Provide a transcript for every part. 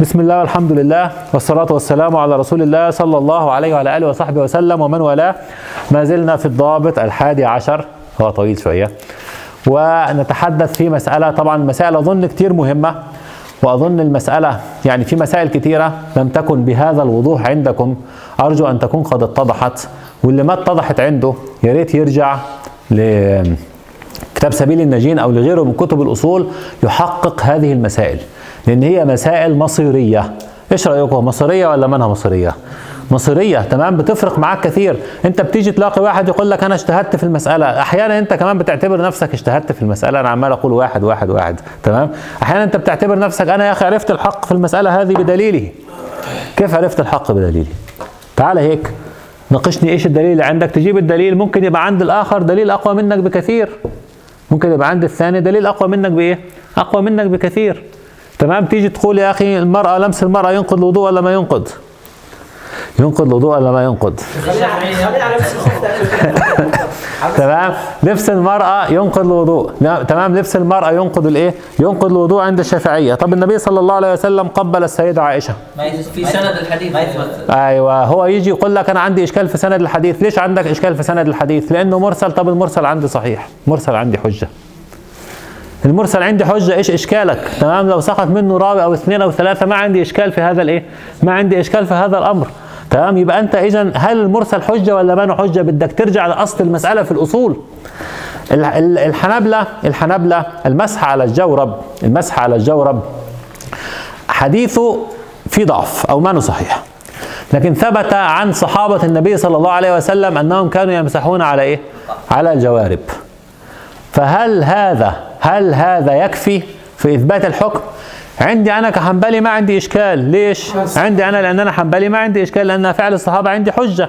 بسم الله والحمد لله والصلاة والسلام على رسول الله صلى الله عليه وعلى آله وصحبه وسلم ومن والاه ما زلنا في الضابط الحادي عشر هو طويل شوية ونتحدث في مسألة طبعا مسائل أظن كتير مهمة وأظن المسألة يعني في مسائل كتيرة لم تكن بهذا الوضوح عندكم أرجو أن تكون قد اتضحت واللي ما اتضحت عنده يا ريت يرجع ل كتاب سبيل الناجين أو لغيره من كتب الاصول يحقق هذه المسائل لأن هي مسائل مصيرية. إيش رأيكم؟ مصيرية ولا منها مصيرية؟ مصيرية تمام؟ بتفرق معاك كثير. أنت بتيجي تلاقي واحد يقول لك أنا اجتهدت في المسألة. أحيانا أنت كمان بتعتبر نفسك اجتهدت في المسألة. أنا عمال أقول واحد واحد واحد تمام؟ أحيانا أنت بتعتبر نفسك أنا يا أخي عرفت الحق في المسألة هذه بدليله كيف عرفت الحق بدليله تعال هيك ناقشني إيش الدليل؟ اللي عندك تجيب الدليل ممكن يبقى عند الآخر دليل أقوى منك بكثير. ممكن يبقى عند الثاني دليل أقوى منك بإيه؟ أقوى منك بكثير. تمام؟ تيجي تقول يا أخي المرأة لمس المرأة ينقض الوضوء ولا ما ينقض؟ ينقض الوضوء ولا ما ينقض؟ تمام؟ لبس المرأة ينقض الوضوء. تمام؟ لبس المرأة ينقض الإيه؟ ينقض الوضوء عند الشافعية. طب النبي صلى الله عليه وسلم قبل السيدة عائشة. في سند الحديث. أيوه هو يجي يقول لك أنا عندي إشكال في سند الحديث. ليش عندك إشكال في سند الحديث؟ لأنه مرسل. طب المرسل عندي صحيح. مرسل عندي حجة. المرسل عندي حجة إيش إشكالك؟ تمام؟ لو سقط منه راوي أو اثنين أو ثلاثة ما عندي إشكال في هذا الإيه؟ ما عندي إشكال في هذا الأمر. تمام؟ يبقى أنت اذا هل المرسل حجة ولا ما حجة؟ بدك ترجع لأصل المسألة في الأصول. الحنابلة الحنابلة المسح على الجورب المسح على الجورب حديثه في ضعف أو ما صحيح. لكن ثبت عن صحابة النبي صلى الله عليه وسلم أنهم كانوا يمسحون على إيه؟ على الجوارب. فهل هذا هل هذا يكفي في إثبات الحكم؟ عندي أنا كحنبلي ما عندي إشكال. ليش؟ عندي أنا لأن أنا حنبلي ما عندي إشكال لأن فعل الصحابة عندي حجة.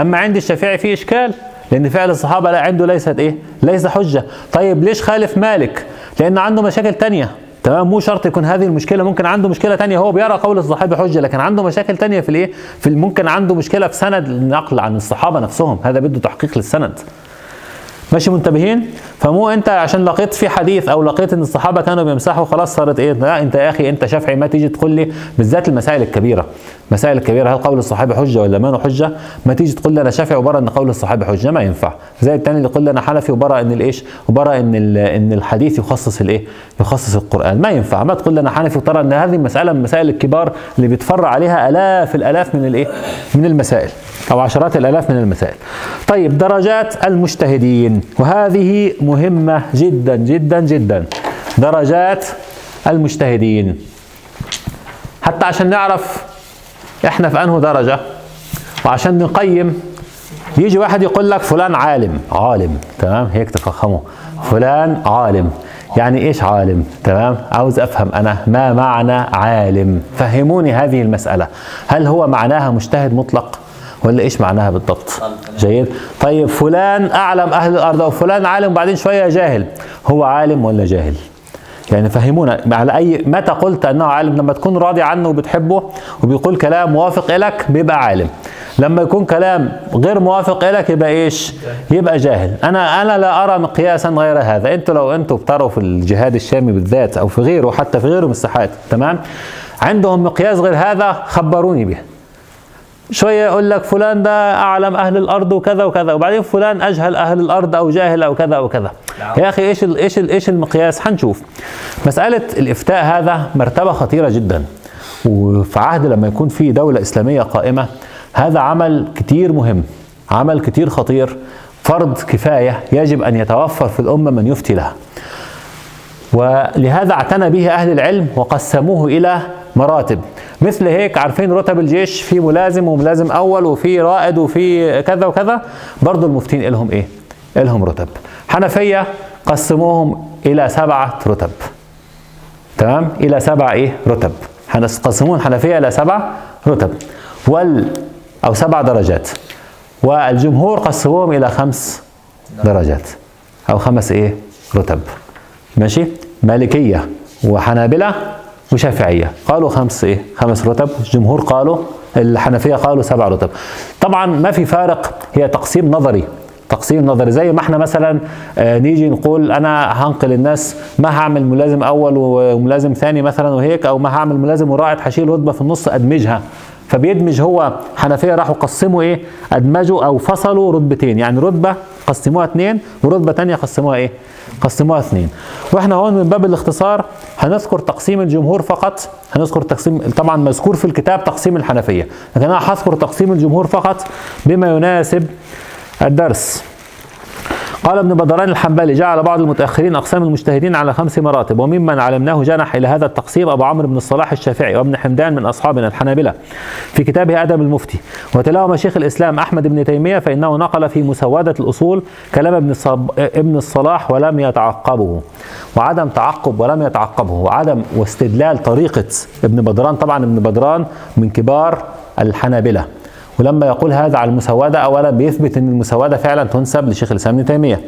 أما عندي الشافعي فيه إشكال لأن فعل الصحابة لا عنده ليست إيه؟ ليس حجة. طيب ليش خالف مالك؟ لأن عنده مشاكل تانية. تمام؟ مو شرط يكون هذه المشكلة ممكن عنده مشكلة تانية. هو بيرى قول الصحابي حجة لكن عنده مشاكل تانية في الإيه؟ في ممكن عنده مشكلة في سند النقل عن الصحابة نفسهم. هذا بده تحقيق للسند. ماشي منتبهين؟ فمو انت عشان لقيت في حديث أو لقيت ان الصحابة كانوا بيمسحوا خلاص صارت إيه؟ لا انت يا أخي انت شافعي ما تيجي تقول لي بالذات المسائل الكبيرة. المسائل الكبيرة هل قول الصحابي حجة ولا ما حجة؟ ما تيجي تقول لي أنا شافعي وبرى إن قول الصحابي حجة؟ ما ينفع. زي الثاني اللي يقول لي أنا حنفي وبرى إن الإيش؟ وبرى إن إن الحديث يخصص الإيه؟ يخصص القرآن. ما ينفع. ما تقول لي أنا حنفي وترى إن هذه المسألة من المسائل الكبار اللي بيتفرع عليها آلاف الآلاف من الإيه؟ من المسائل أو عشرات الآلاف من المسائل. طيب درجات المجتهدين. وهذه مهمة جدا جدا جدا. درجات المجتهدين. حتى عشان نعرف إحنا في انه درجة وعشان نقيم يجي واحد يقول لك فلان عالم عالم تمام؟ هيك تفخموا فلان عالم. يعني إيش عالم؟ تمام؟ عاوز أفهم أنا ما معنى عالم؟ فهموني هذه المسألة. هل هو معناها مجتهد مطلق؟ ولا إيش معناها بالضبط؟ جيد. طيب فلان أعلم أهل الأرض أو فلان عالم وبعدين شوية جاهل. هو عالم ولا جاهل؟ يعني فهمونا على أي متى قلت أنه عالم؟ لما تكون راضي عنه وبتحبه وبيقول كلام موافق لك بيبقى عالم. لما يكون كلام غير موافق لك يبقى إيش؟ يبقى جاهل. أنا أنا لا أرى مقياسا غير هذا. أنتوا لو أنتوا بتروا في الجهاد الشامي بالذات أو في غيره حتى في غيره من الساحات تمام؟ عندهم مقياس غير هذا خبروني به. شوية يقول لك فلان ده أعلم أهل الأرض وكذا وكذا وبعدين فلان أجهل أهل الأرض أو جاهل أو كذا أو كذا. يا أخي إيش ال إيش ال إيش المقياس؟ حنشوف. مسألة الإفتاء هذا مرتبة خطيرة جدا. وفي عهد لما يكون في دولة إسلامية قائمة هذا عمل كتير مهم عمل كتير خطير فرض كفاية يجب أن يتوفر في الأمة من يفتي لها. ولهذا اعتنى به أهل العلم وقسموه إلى مراتب. مثل هيك عارفين رتب الجيش في ملازم وملازم أول وفي رائد وفي كذا وكذا. برضه المفتين لهم إيه؟ لهم رتب. حنفية قسموهم إلى سبعة رتب. تمام؟ إلى سبع إيه؟ رتب. قسمون حنفية إلى سبع رتب. وال أو سبع درجات. والجمهور قسموهم إلى خمس درجات. أو خمس إيه؟ رتب. ماشي؟ مالكية وحنابلة وشافعيه قالوا خمس إيه؟ خمس رتب. الجمهور قالوا الحنفية قالوا سبع رتب. طبعا ما في فارق هي تقسيم نظري. تقسيم نظري. زي ما إحنا مثلا آه، نيجي نقول أنا هنقل الناس ما هعمل ملازم أول وملازم ثاني مثلا وهيك أو ما هعمل ملازم وراعد هشيل رتبه في النص أدمجها. فبيدمج هو حنفية راحوا قسموا إيه؟ أدمجوا أو فصلوا رتبتين. يعني رتبة قسموها اثنين ورتبة ثانية قسموها إيه؟ قسموها اثنين. وإحنا هون من باب الاختصار هنذكر تقسيم الجمهور فقط هنذكر تقسيم طبعا مذكور في الكتاب تقسيم الحنفية. لكن أنا هذكر تقسيم الجمهور فقط بما يناسب الدرس. قال ابن بدران الحنبلي جعل بعض المتأخرين أقسام المجتهدين على خمس مراتب وممن علمناه جنح إلى هذا التقسيم أبو عمرو بن الصلاح الشافعي وابن حمدان من أصحابنا الحنابلة. في كتابه أدب المفتي وتلاهم شيخ الإسلام أحمد بن تيمية فإنه نقل في مسودة الأصول كلام ابن, الصب... ابن الصلاح ولم يتعقبه. وعدم تعقب ولم يتعقبه. وعدم واستدلال طريقة ابن بدران طبعا ابن بدران من كبار الحنابلة. ولما يقول هذا على المسودة أولا بيثبت أن المسودة فعلا تنسب لشيخ الإسلام ابن تيمية.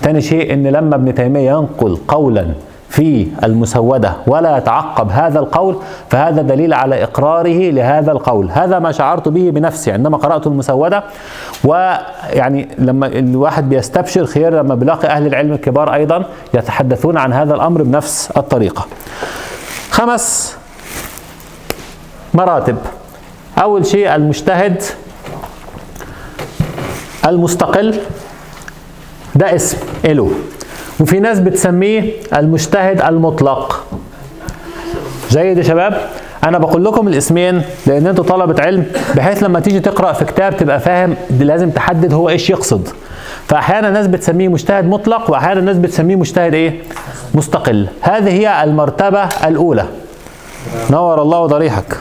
ثاني شيء أن لما ابن تيمية ينقل قولا في المسودة ولا يتعقب هذا القول فهذا دليل على إقراره لهذا القول. هذا ما شعرت به بنفسي عندما قرأت المسودة. ويعني لما الواحد بيستبشر خير لما بيلاقي أهل العلم الكبار أيضا يتحدثون عن هذا الأمر بنفس الطريقة. خمس مراتب. أول شيء المجتهد المستقل ده اسم إله. وفي ناس بتسميه المجتهد المطلق. جيد يا شباب؟ أنا بقول لكم الاسمين لأن أنتوا طلبة علم بحيث لما تيجي تقرأ في كتاب تبقى فاهم لازم تحدد هو إيش يقصد. فأحيانا ناس بتسميه مجتهد مطلق وأحيانا ناس بتسميه مجتهد إيه؟ مستقل. هذه هي المرتبة الأولى. نور الله ضريحك.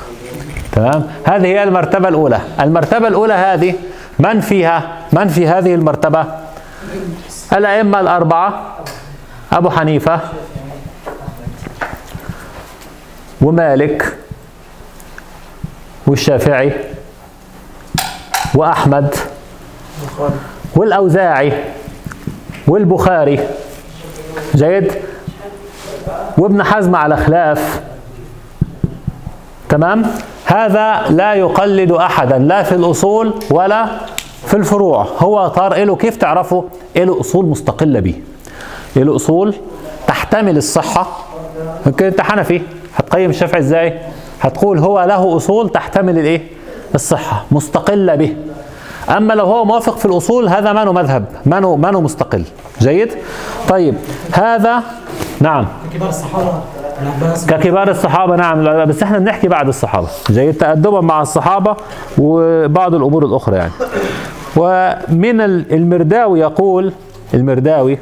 تمام؟ هذه هي المرتبة الأولى. المرتبة الأولى هذه من فيها؟ من في هذه المرتبة؟ الأئمة الأربعة. أبو حنيفة ومالك والشافعي وأحمد والأوزاعي والبخاري. جيد؟ وابن حزم على خلاف. تمام؟ هذا لا يقلد أحدا لا في الأصول ولا في الفروع. هو طار له كيف تعرفه؟ له أصول مستقلة به. له أصول تحتمل الصحة. يمكن أنت حنفي هتقيم الشافعي إزاي؟ هتقول هو له أصول تحتمل الإيه؟ الصحة مستقلة به. أما لو هو موافق في الأصول هذا ما مذهب ما ما مستقل. جيد؟ طيب هذا نعم. كبار الصحابة ككبار الصحابة نعم. بس إحنا بنحكي بعد الصحابة. جيد تأدبا مع الصحابة وبعض الأمور الأخرى يعني. ومن المرداوي يقول المرداوي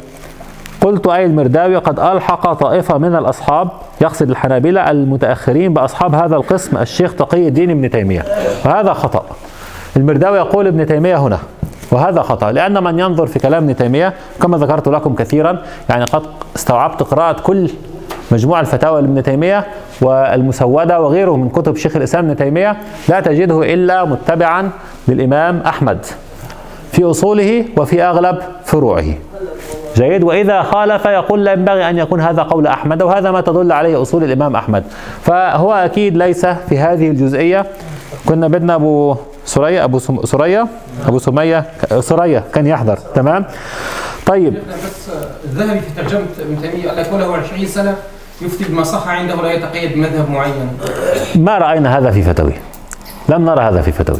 قلت أي المرداوي؟ قد ألحق طائفة من الأصحاب يقصد الحنابلة المتأخرين بأصحاب هذا القسم الشيخ تقي الدين ابن تيمية. وهذا خطأ. المرداوي يقول ابن تيمية هنا وهذا خطأ. لأن من ينظر في كلام ابن تيمية كما ذكرت لكم كثيرا يعني قد استوعبت قراءة كل مجموع الفتاوى لابن تيمية والمسودة وغيره من كتب شيخ الإسلام ابن تيمية لا تجده إلا متبعا للإمام أحمد في أصوله وفي أغلب فروعه. جيد. وإذا خالف يقول لا ينبغي أن يكون هذا قول أحمد وهذا ما تدل عليه أصول الإمام أحمد. فهو أكيد ليس في هذه الجزئية. كنا بدنا أبو سرية أبو سرية أبو سمية سرية كان يحضر. تمام؟ طيب. بس الذهبي في ترجمة ابن تيمية قال لك وله 20 سنة. يفتي بما صح عنده لا يتقيد بمذهب معين. ما رأينا هذا في فتوي لم نرى هذا في فتوي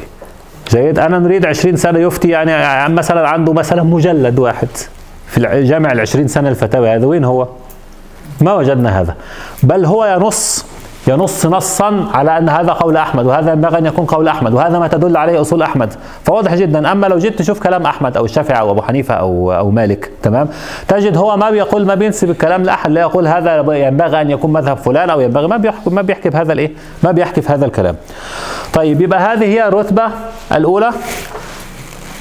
جيد أنا نريد 20 سنة يفتي يعني مثلا عنده مثلا مجلد واحد في جامع ال 20 سنة الفتاوي هذا وين هو؟ ما وجدنا هذا. بل هو ينص ينص نصا على أن هذا قول أحمد وهذا ينبغي أن يكون قول أحمد وهذا ما تدل عليه أصول أحمد. فواضح جدا. أما لو جيت تشوف كلام أحمد أو الشافعي أو أبو حنيفة أو أو مالك تمام؟ تجد هو ما بيقول ما بينسب الكلام لأحد لا يقول هذا ينبغي أن يكون مذهب فلان أو ينبغي ما بيحكي ما بيحكي بهذا الإيه؟ ما بيحكي في هذا الكلام. طيب يبقى هذه هي الرتبة الأولى.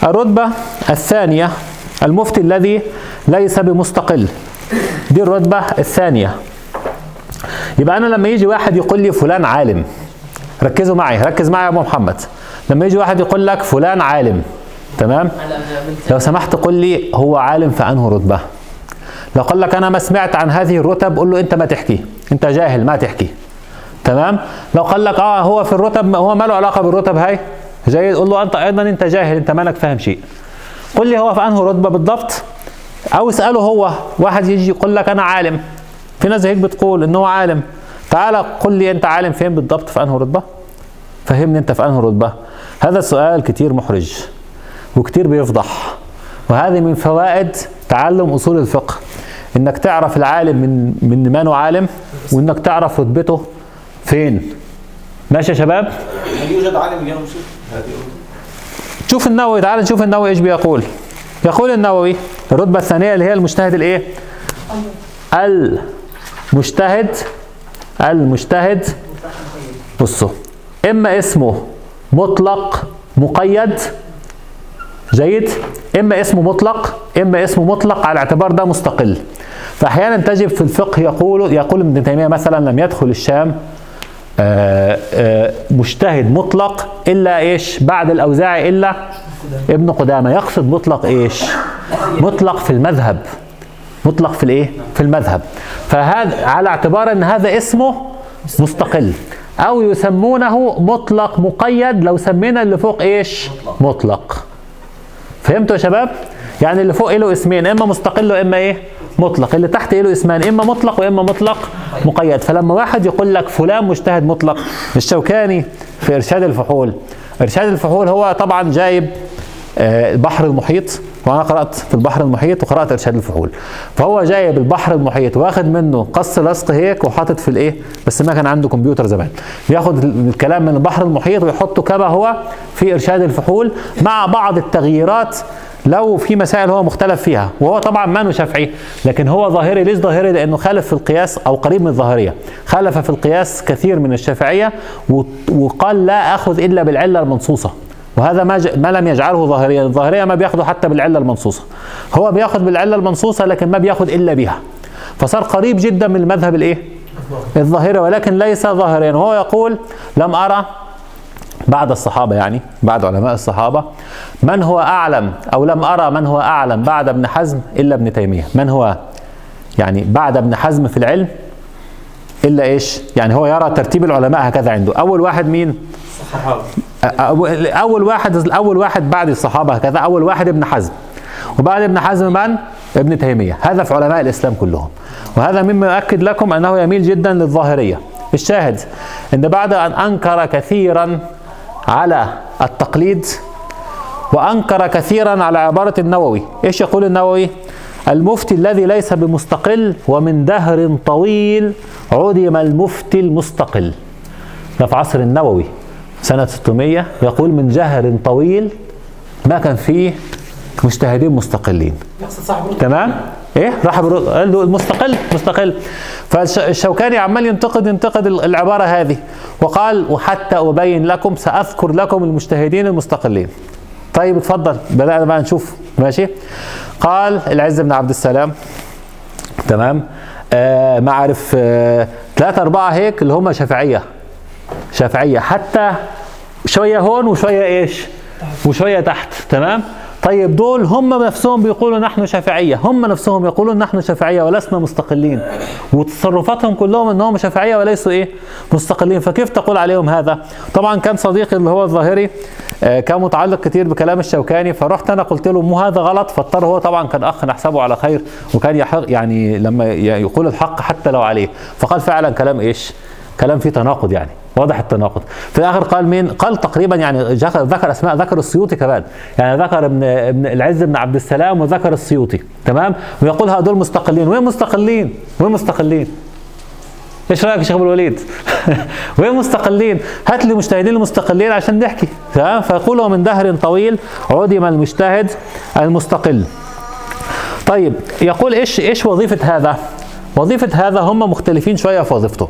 الرتبة الثانية المفتي الذي ليس بمستقل. دي الرتبة الثانية. يبقى أنا لما يجي واحد يقول لي فلان عالم ركزوا معي ركز معي يا أبو محمد. لما يجي واحد يقول لك فلان عالم تمام؟ لو سمحت قل لي هو عالم في انه رتبة؟ لو قال لك أنا ما سمعت عن هذه الرتب قول له أنت ما تحكي أنت جاهل ما تحكي تمام؟ لو قال لك آه هو في الرتب هو ما له علاقة بالرتب هاي؟ جيد قول له أنت أيضا أنت جاهل أنت مالك فاهم شيء. قل لي هو في أنهي رتبة بالضبط؟ أو اسأله هو واحد يجي يقول لك أنا عالم. في ناس هيك بتقول ان هو عالم. تعالى قل لي أنت عالم فين بالضبط؟ في أنهي رتبة؟ فهمني أنت في أنهي رتبة. هذا السؤال كتير محرج وكتير بيفضح. وهذه من فوائد تعلم أصول الفقه. إنك تعرف العالم من من من عالم وإنك تعرف رتبته فين. ماشي يا شباب؟ هل يوجد عالم اليوم شيخ؟ هذه شوف النووي تعال نشوف النووي إيش بيقول. يقول النووي الرتبة الثانية اللي هي المجتهد الإيه؟ المجتهد المجتهد بصوا إما اسمه مطلق مقيد جيد. إما اسمه مطلق إما اسمه مطلق على اعتبار ده مستقل. فأحيانا تجد في الفقه يقول يقول ابن تيمية مثلا لم يدخل الشام آه، آه، مجتهد مطلق إلا إيش؟ بعد الأوزاعي إلا ابن قدامة. يقصد مطلق إيش؟ مطلق في المذهب. مطلق في الايه؟ في المذهب. فهذا على اعتبار ان هذا اسمه مستقل. أو يسمونه مطلق مقيد لو سمينا اللي فوق إيش؟ مطلق. فهمتوا يا شباب؟ يعني اللي فوق له اسمين إما مستقل وإما إيه؟ مطلق. اللي تحت له اسمان إما مطلق وإما مطلق مقيد. فلما واحد يقول لك فلان مجتهد مطلق الشوكاني في إرشاد الفحول. إرشاد الفحول هو طبعا جايب البحر المحيط وأنا قرأت في البحر المحيط وقرأت إرشاد الفحول فهو جايب البحر المحيط واخد منه قص لصق هيك وحاطط في الإيه؟ بس ما كان عنده كمبيوتر زمان. بياخد الكلام من البحر المحيط ويحطه كما هو في إرشاد الفحول مع بعض التغييرات لو في مسائل هو مختلف فيها. وهو طبعا ما شافعي لكن هو ظاهري. ليش ظاهري؟ لأنه خالف في القياس أو قريب من الظاهرية. خالف في القياس كثير من الشافعية وقال لا أخذ إلا بالعلة المنصوصة. وهذا ما, ج... ما لم يجعله ظاهريا. الظاهرية ما بياخذوا حتى بالعلة المنصوصة. هو بياخذ بالعلة المنصوصة لكن ما بياخذ إلا بها. فصار قريب جدا من المذهب الإيه؟ الظاهري ولكن ليس ظاهريا. وهو يقول لم أرى بعد الصحابة يعني بعد علماء الصحابة من هو أعلم أو لم أرى من هو أعلم بعد ابن حزم إلا ابن تيمية. من هو؟ يعني بعد ابن حزم في العلم إلا إيش؟ يعني هو يرى ترتيب العلماء هكذا عنده. أول واحد مين؟ الصحابة. أول واحد أول واحد بعد الصحابة هكذا أول واحد ابن حزم. وبعد ابن حزم من؟ ابن تيمية. هذا في علماء الإسلام كلهم. وهذا مما يؤكد لكم أنه يميل جدا للظاهرية. الشاهد أن بعد أن أنكر كثيرا على التقليد وأنكر كثيرا على عبارة النووي. إيش يقول النووي؟ المفتي الذي ليس بمستقل ومن دهر طويل عدم المفتي المستقل. ده في عصر النووي. سنة 600 يقول من جهر طويل ما كان فيه مجتهدين مستقلين. تمام؟ إيه؟ راح برو- قال له المستقل مستقل. فالشوكاني عمال ينتقد ينتقد ال- العبارة هذه. وقال وحتى أبين لكم سأذكر لكم المجتهدين المستقلين. طيب اتفضل. بدأنا بقى نشوف. ماشي؟ قال العز بن عبد السلام تمام؟ آه ما عارف آه ثلاثة أربعة هيك اللي هم شافعية. شافعية. حتى شوية هون وشوية إيش؟ وشوية تحت تمام؟ طيب دول هم نفسهم بيقولوا نحن شافعية هم نفسهم يقولون نحن شافعية ولسنا مستقلين. وتصرفاتهم كلهم إنهم شافعية وليسوا إيه؟ مستقلين. فكيف تقول عليهم هذا؟ طبعا كان صديقي اللي هو الظاهري آه، كان متعلق كثير بكلام الشوكاني فرحت أنا قلت له مو هذا غلط فاضطر هو طبعا كان أخ نحسبه على خير وكان يحق يعني لما يقول الحق حتى لو عليه. فقال فعلا كلام إيش؟ كلام فيه تناقض يعني. واضح التناقض. في الآخر قال مين؟ قال تقريبا يعني ذكر أسماء ذكر السيوطي كمان. يعني ذكر ابن ابن العز بن عبد السلام وذكر السيوطي. تمام؟ ويقول هذول مستقلين. وين مستقلين؟ وين مستقلين؟ إيش رأيك يا شيخ أبو الوليد؟ وين مستقلين؟ هات لي مجتهدين المستقلين عشان نحكي. تمام؟ فيقول ومن دهر طويل عدم المجتهد المستقل. طيب يقول إيش إيش وظيفة هذا؟ وظيفة هذا هم مختلفين شوية في وظيفته.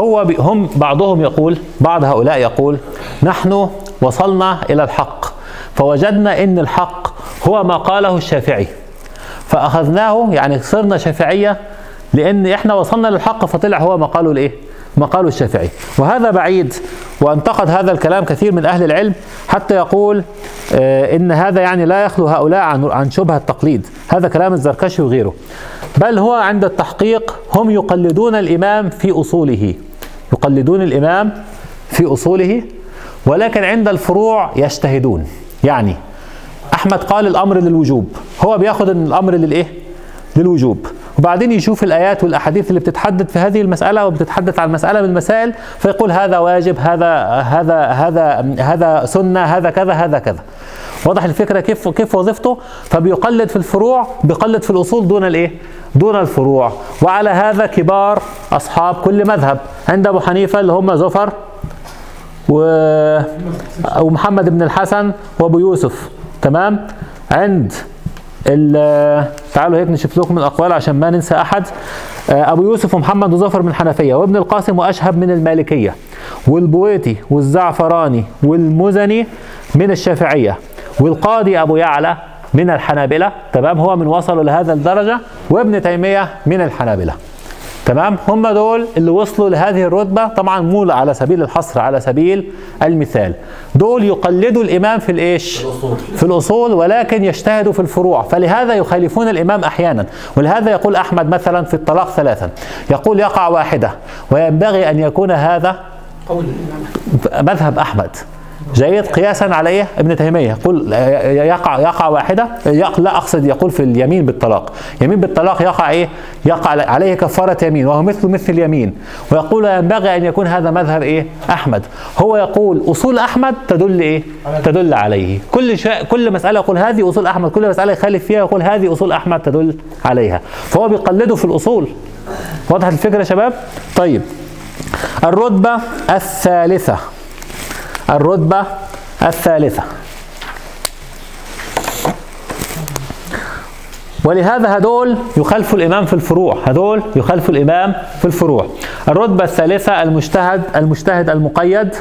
هو هم بعضهم يقول بعض هؤلاء يقول نحن وصلنا إلى الحق فوجدنا إن الحق هو ما قاله الشافعي فأخذناه يعني صرنا شافعية لأن إحنا وصلنا للحق فطلع هو ما قاله الإيه؟ ما قاله الشافعي. وهذا بعيد وأنتقد هذا الكلام كثير من أهل العلم حتى يقول آه، إن هذا يعني لا يخلو هؤلاء عن عن شبهه التقليد. هذا كلام الزركشي وغيره. بل هو عند التحقيق هم يقلدون الإمام في أصوله. يقلدون الإمام في أصوله ولكن عند الفروع يجتهدون. يعني أحمد قال الأمر للوجوب. هو بياخد ان الأمر للإيه؟ للوجوب. وبعدين يشوف الآيات والأحاديث اللي بتتحدث في هذه المسألة وبتتحدث عن مسألة من المسائل فيقول هذا واجب هذا هذا هذا هذا سنة هذا كذا هذا كذا. واضح الفكرة كيف كيف وظيفته؟ فبيقلد في الفروع بيقلد في الأصول دون الإيه؟ دون الفروع. وعلى هذا كبار أصحاب كل مذهب عند أبو حنيفة اللي هم زفر و ومحمد بن الحسن وأبو يوسف تمام؟ عند تعالوا هيك نشوف لكم الأقوال عشان ما ننسى أحد. آه، أبو يوسف ومحمد وظفر من الحنفيه وابن القاسم وأشهب من المالكية والبويتي والزعفراني والمزني من الشافعية والقاضي أبو يعلى من الحنابلة. تمام؟ هو من وصلوا لهذا الدرجة وابن تيمية من الحنابلة. تمام؟ هم دول اللي وصلوا لهذه الرتبة. طبعا مو على سبيل الحصر على سبيل المثال. دول يقلدوا الإمام في الإيش؟ في الأصول. ولكن يجتهدوا في الفروع. فلهذا يخالفون الإمام أحيانا. ولهذا يقول أحمد مثلا في الطلاق ثلاثا. يقول يقع واحدة وينبغي أن يكون هذا قول مذهب أحمد. جيد قياسا على إيه ابن تيمية. يقول يقع يقع واحدة يق لا أقصد يقول في اليمين بالطلاق. يمين بالطلاق يقع إيه؟ يقع عليه كفارة يمين وهو مثل مثل اليمين. ويقول ينبغي أن يكون هذا مذهب إيه؟ أحمد. هو يقول أصول أحمد تدل إيه؟ تدل عليه. كل شيء كل مسألة يقول هذه أصول أحمد كل مسألة يخالف فيها يقول هذه أصول أحمد تدل عليها. فهو بيقلده في الأصول. وضحت الفكرة يا شباب؟ طيب. الرتبة الثالثة. الرتبة الثالثة. ولهذا هدول يخالفوا الإمام في الفروع. هدول يخالفوا الإمام في الفروع. الرتبة الثالثة المجتهد المجتهد المقيد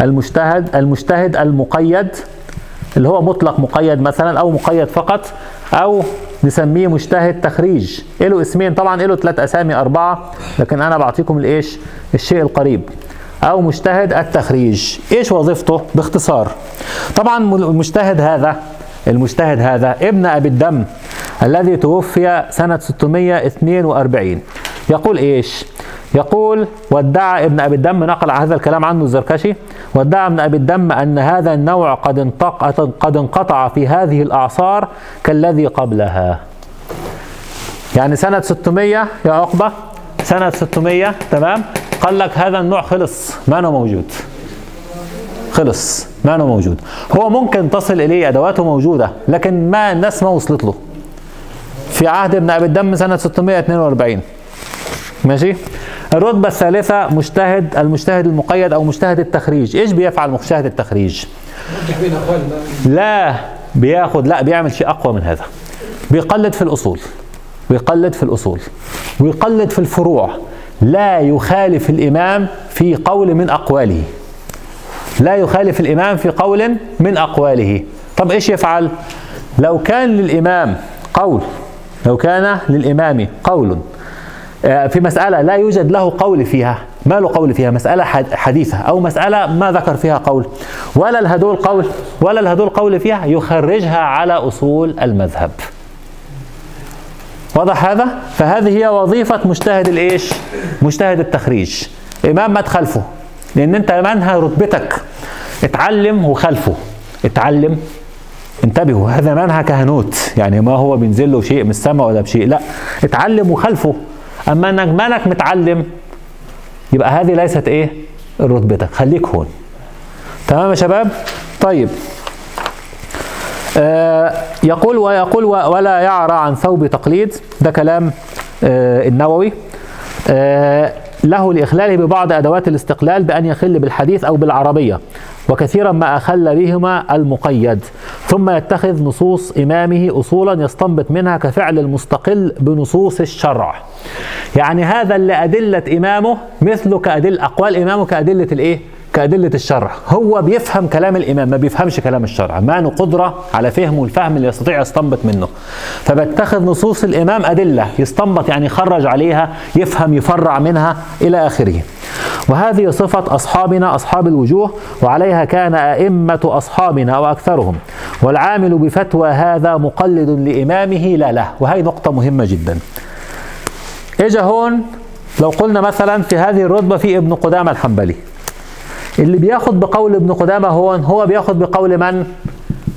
المجتهد المجتهد المقيد اللي هو مطلق مقيد مثلا أو مقيد فقط أو نسميه مجتهد تخريج. له اسمين طبعا له ثلاث أسامي أربعة لكن أنا بعطيكم الإيش؟ الشيء القريب. أو مجتهد التخريج. إيش وظيفته؟ باختصار. طبعا المجتهد هذا المجتهد هذا ابن أبي الدم الذي توفي سنة 642 يقول إيش؟ يقول وادعى ابن أبي الدم نقل هذا الكلام عنه الزركشي. وادعى ابن أبي الدم أن هذا النوع قد انطق قد انقطع في هذه الأعصار كالذي قبلها. يعني سنة 600 يا عقبة؟ سنة 600 تمام؟ قال لك هذا النوع خلص ما أنا موجود. خلص ما أنا موجود. هو ممكن تصل إليه أدواته موجودة لكن ما الناس ما وصلت له. في عهد ابن أبي الدم سنة 642 ماشي؟ الرتبة الثالثة مجتهد المجتهد المقيد أو مجتهد التخريج. إيش بيفعل مجتهد التخريج؟ لا بياخد لا بيعمل شيء أقوى من هذا. بيقلد في الأصول ويقلد في الأصول ويقلد في الفروع. لا يخالف الإمام في قول من أقواله. لا يخالف الإمام في قول من أقواله. طب إيش يفعل؟ لو كان للإمام قول لو كان للإمام قول آه، في مسألة لا يوجد له قول فيها. ما له قول فيها؟ مسألة حد- حديثة أو مسألة ما ذكر فيها قول. ولا الهدول قول ولا الهدول قول فيها يخرجها على أصول المذهب. واضح هذا؟ فهذه هي وظيفة مجتهد الإيش؟ مجتهد التخريج. إمام ما تخالفه لأن أنت منها رتبتك. اتعلم وخالفه اتعلم. انتبهوا هذا منهى كهنوت. يعني ما هو بينزل له شيء من السماء ولا بشيء. لا. اتعلم وخلفه. أما إنك مالك متعلم يبقى هذه ليست إيه؟ رتبتك. خليك هون. تمام يا شباب؟ طيب. يقول ويقول ولا يعرى عن ثوب تقليد. ده كلام آه النووي. آه له لإخلاله ببعض أدوات الاستقلال بأن يخل بالحديث أو بالعربية وكثيرا ما أخل بهما المقيد. ثم يتخذ نصوص إمامه أصولا يستنبط منها كفعل المستقل بنصوص الشرع. يعني هذا اللي أدلة إمامه مثله كأدل أقوال إمامه كأدلة الإيه؟ كأدلة الشرع. هو بيفهم كلام الإمام ما بيفهمش كلام الشرع. ما عنده قدرة على فهمه الفهم اللي يستطيع يستنبط منه. فبتخذ نصوص الإمام أدلة يستنبط يعني يخرج عليها يفهم يفرع منها إلى آخره. وهذه صفة أصحابنا أصحاب الوجوه وعليها كان أئمة أصحابنا وأكثرهم. والعامل بفتوى هذا مقلد لإمامه لا له. وهي نقطة مهمة جدا. إجا هون لو قلنا مثلا في هذه الرتبة في ابن قدامة الحنبلي. اللي بياخد بقول ابن قدامة هو هو بياخد بقول من؟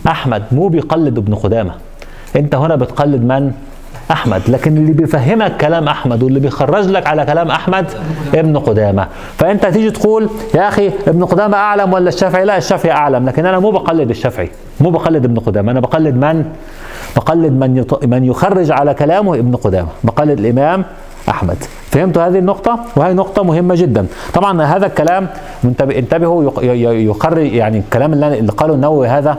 أحمد مو بيقلد ابن قدامة. أنت هنا بتقلد من؟ أحمد. لكن اللي بيفهمك كلام أحمد واللي بيخرج لك على كلام أحمد ابن قدامة. فأنت تيجي تقول يا أخي ابن قدامة أعلم ولا الشافعي؟ لا الشافعي أعلم. لكن أنا مو بقلد الشافعي. مو بقلد ابن قدامة. أنا بقلد من؟ بقلد من. من يخرج على كلامه ابن قدامة. بقلد الإمام أحمد. فهمتوا هذه النقطة؟ وهي نقطة مهمة جدا. طبعا هذا الكلام انتبهوا يقرر يعني الكلام اللي قاله النووي هذا.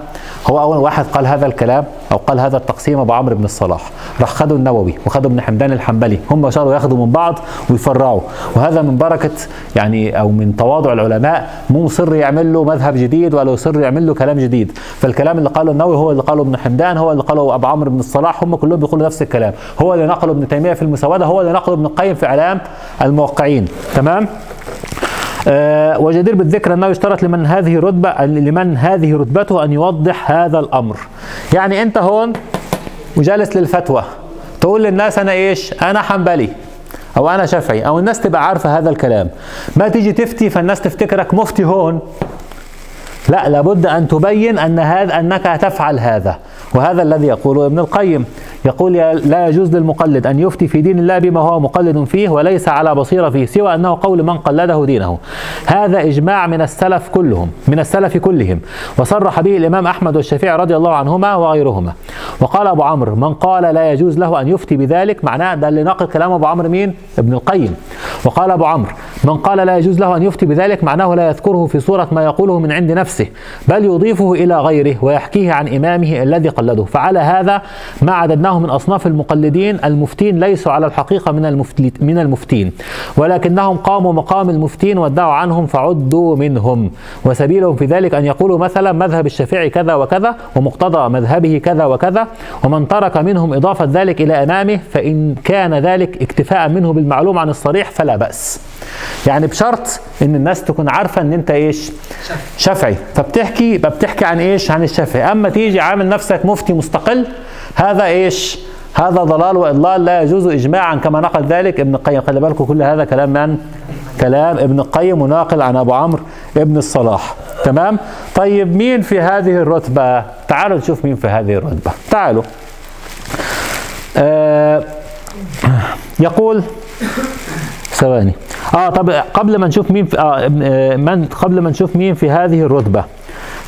هو أول واحد قال هذا الكلام أو قال هذا التقسيم أبو عمرو بن الصلاح. راح خدوا النووي وخدوا ابن حمدان الحنبلي، هم صاروا ياخدوا من بعض ويفرعوا، وهذا من بركة يعني أو من تواضع العلماء. مو مصر يعمل له مذهب جديد ولا يصر يعمل له كلام جديد، فالكلام اللي قاله النووي هو اللي قاله ابن حمدان هو اللي قاله أبو عمرو بن الصلاح. هم كلهم بيقولوا نفس الكلام، هو اللي نقله ابن تيمية في المسودة هو اللي نقله ابن القيم في إعلام الموقعين تمام؟ آه وجدير بالذكر أنه يشترط لمن هذه رتبة لمن هذه رتبته أن يوضح هذا الأمر. يعني أنت هون وجالس للفتوى تقول للناس أنا إيش؟ أنا حنبلي أو أنا شافعي أو الناس تبقى عارفة هذا الكلام. ما تيجي تفتي فالناس تفتكرك مفتي هون. لا لابد أن تبين أن هذا أنك تفعل هذا وهذا الذي يقوله ابن القيم. يقول لا يجوز للمقلد أن يفتي في دين الله بما هو مقلد فيه وليس على بصيرة فيه سوى أنه قول من قلده دينه. هذا إجماع من السلف كلهم من السلف كلهم. وصرح به الإمام أحمد والشافعي رضي الله عنهما وغيرهما. وقال أبو عمرو من قال لا يجوز له أن يفتي بذلك معناه ده اللي ناقل كلام أبو عمرو مين؟ ابن القيم. وقال أبو عمرو من قال لا يجوز له أن يفتي بذلك معناه لا يذكره في صورة ما يقوله من عند نفسه بل يضيفه إلى غيره ويحكيه عن إمامه الذي قلده. فعلى هذا ما عددناه من أصناف المقلدين المفتين ليسوا على الحقيقة من من المفتين. ولكنهم قاموا مقام المفتين وادعوا عنهم فعدوا منهم. وسبيلهم في ذلك أن يقولوا مثلا مذهب الشافعي كذا وكذا ومقتضى مذهبه كذا وكذا ومن ترك منهم إضافة ذلك إلى أمامه فإن كان ذلك اكتفاء منه بالمعلوم عن الصريح فلا بأس. يعني بشرط إن الناس تكون عارفة إن أنت إيش؟ شافعي. فبتحكي يبقى بتحكي عن إيش؟ عن الشافعي. أما تيجي عامل نفسك مفتي مستقل هذا إيش؟ هذا ضلال وإضلال لا يجوز اجماعا كما نقل ذلك ابن القيم. خلي بالكم كل هذا كلام من؟ كلام ابن القيم وناقل عن أبو عمرو ابن الصلاح. تمام؟ طيب مين في هذه الرتبة؟ تعالوا نشوف مين في هذه الرتبة. تعالوا. آه يقول ثواني. آه طب قبل ما نشوف مين في آه آه، من قبل ما نشوف مين في هذه الرتبة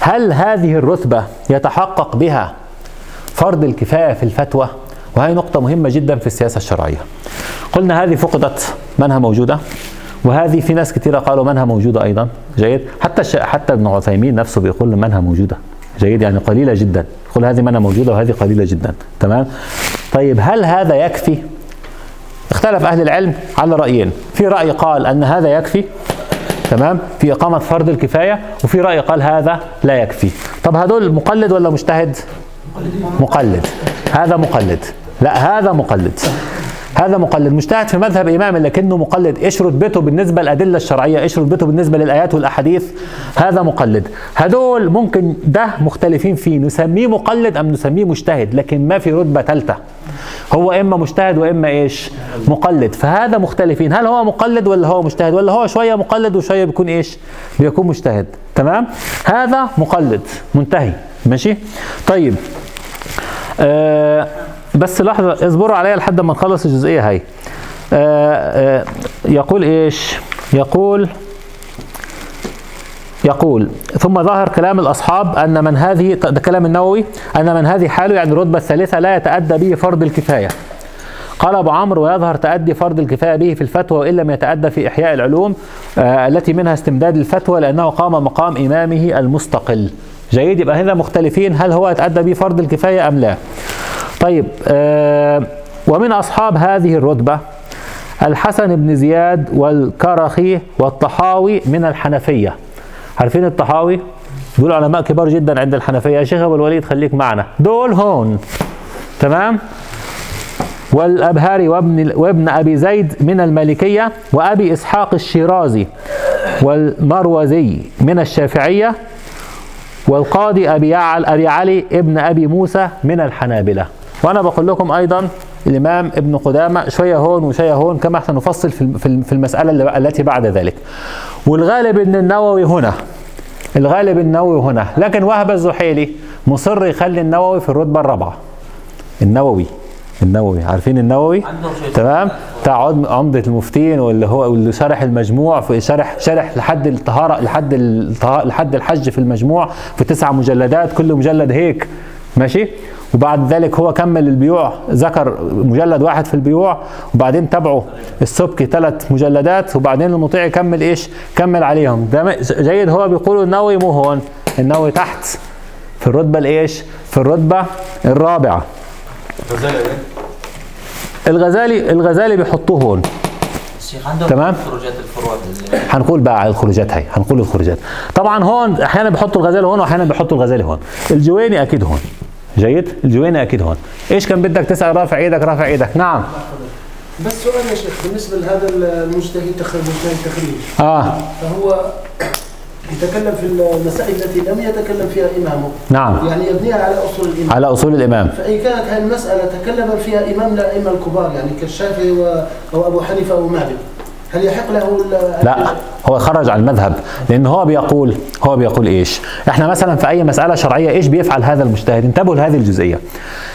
هل هذه الرتبة يتحقق بها فرض الكفاية في الفتوى وهي نقطة مهمة جدا في السياسة الشرعية. قلنا هذه فقدت منها موجودة وهذه في ناس كثيرة قالوا منها موجودة أيضا. جيد؟ حتى الش... حتى ابن عثيمين نفسه بيقول منها موجودة. جيد؟ يعني قليلة جدا. يقول هذه منها موجودة وهذه قليلة جدا. تمام؟ طيب هل هذا يكفي؟ اختلف أهل العلم على رأيين. في رأي قال أن هذا يكفي تمام؟ في إقامة فرض الكفاية وفي رأي قال هذا لا يكفي. طب هدول مقلد ولا مجتهد؟ مقلد. هذا مقلد. لا هذا مقلد. هذا مقلد. مجتهد في مذهب إمام لكنه مقلد. إيش رتبته بالنسبة للأدلة الشرعية إيش رتبته بالنسبة للآيات والأحاديث. هذا مقلد. هدول ممكن ده مختلفين فيه. نسميه مقلد أم نسميه مجتهد؟ لكن ما في رتبة ثالثة. هو إما مجتهد وإما إيش؟ مقلد. فهذا مختلفين. هل هو مقلد ولا هو مجتهد؟ ولا هو شوية مقلد وشوية بيكون إيش؟ بيكون مجتهد. تمام؟ هذا مقلد. منتهي. ماشي؟ طيب. آه بس لحظة اصبروا عليا لحد ما نخلص الجزئية هاي. آه آه يقول إيش؟ يقول يقول ثم ظهر كلام الأصحاب أن من هذه ده كلام النووي أن من هذه حاله يعني الرتبة الثالثة لا يتأدى به فرض الكفاية. قال أبو عمرو ويظهر تأدي فرض الكفاية به في الفتوى وإن لم يتأدى في إحياء العلوم آه التي منها استمداد الفتوى لأنه قام مقام إمامه المستقل. جيد يبقى هنا مختلفين هل هو يتأدى به فرض الكفاية أم لا؟ طيب آه ومن أصحاب هذه الرتبة الحسن بن زياد والكرخي والطحاوي من الحنفية. عارفين الطحاوي؟ دول علماء كبار جدا عند الحنفية. يا شيخ أبو الوليد خليك معنا. دول هون. تمام؟ والأبهاري وابن, وابن أبي زيد من المالكية وأبي إسحاق الشيرازي والمروزي من الشافعية والقاضي أبي, يعل أبي علي ابن أبي موسى من الحنابلة. وأنا بقول لكم أيضا الإمام ابن قدامة شوية هون وشوية هون كما سنفصل في المسألة التي بعد ذلك. والغالب أن النووي هنا الغالب النووي هنا. لكن وهب الزحيلي مصر يخلي النووي في الرتبة الرابعة. النووي. النووي. عارفين النووي؟ تمام؟ بتاع عم- عمدة المفتين واللي هو واللي شرح المجموع في شرح شرح لحد الطهارة لحد لحد الحج في المجموع في تسع مجلدات كل مجلد هيك. ماشي؟ وبعد ذلك هو كمل البيوع. ذكر مجلد واحد في البيوع وبعدين تبعه السبكي ثلاث مجلدات وبعدين المطيع يكمل إيش؟ كمل عليهم. ده جيد هو بيقولوا النووي مو هون. النووي تحت. في الرتبة الإيش؟ في الرتبة الرابعة. الغزالي الغزالي بيحطوه هون. الشيخ عندهم تمام. خروجات هنقول بقى على الخروجات هي هنقول الخروجات. طبعا هون أحيانا بيحطوا الغزالي هون واحيانا بيحطوا الغزالي هون. الجويني أكيد هون. جيد؟ الجويني أكيد هون. إيش كان بدك تسأل؟ رافع إيدك رافع إيدك. نعم. بس سؤال يا شيخ بالنسبة لهذا المجتهد تخريج مجتهد تخريج آه. فهو يتكلم في المسائل التي لم يتكلم فيها امامه نعم. يعني يبنيها على أصول الإمام. على أصول الإمام. فإن كانت هذه المسألة تكلم فيها إمام الأئمة الكبار يعني كالشافعي و- أو أبو حنيفة أو مالك. هل يحق له لا هو خرج عن المذهب. لأن هو بيقول هو بيقول إيش؟ إحنا مثلا في أي مسألة شرعية إيش بيفعل هذا المجتهد؟ انتبهوا لهذه الجزئية.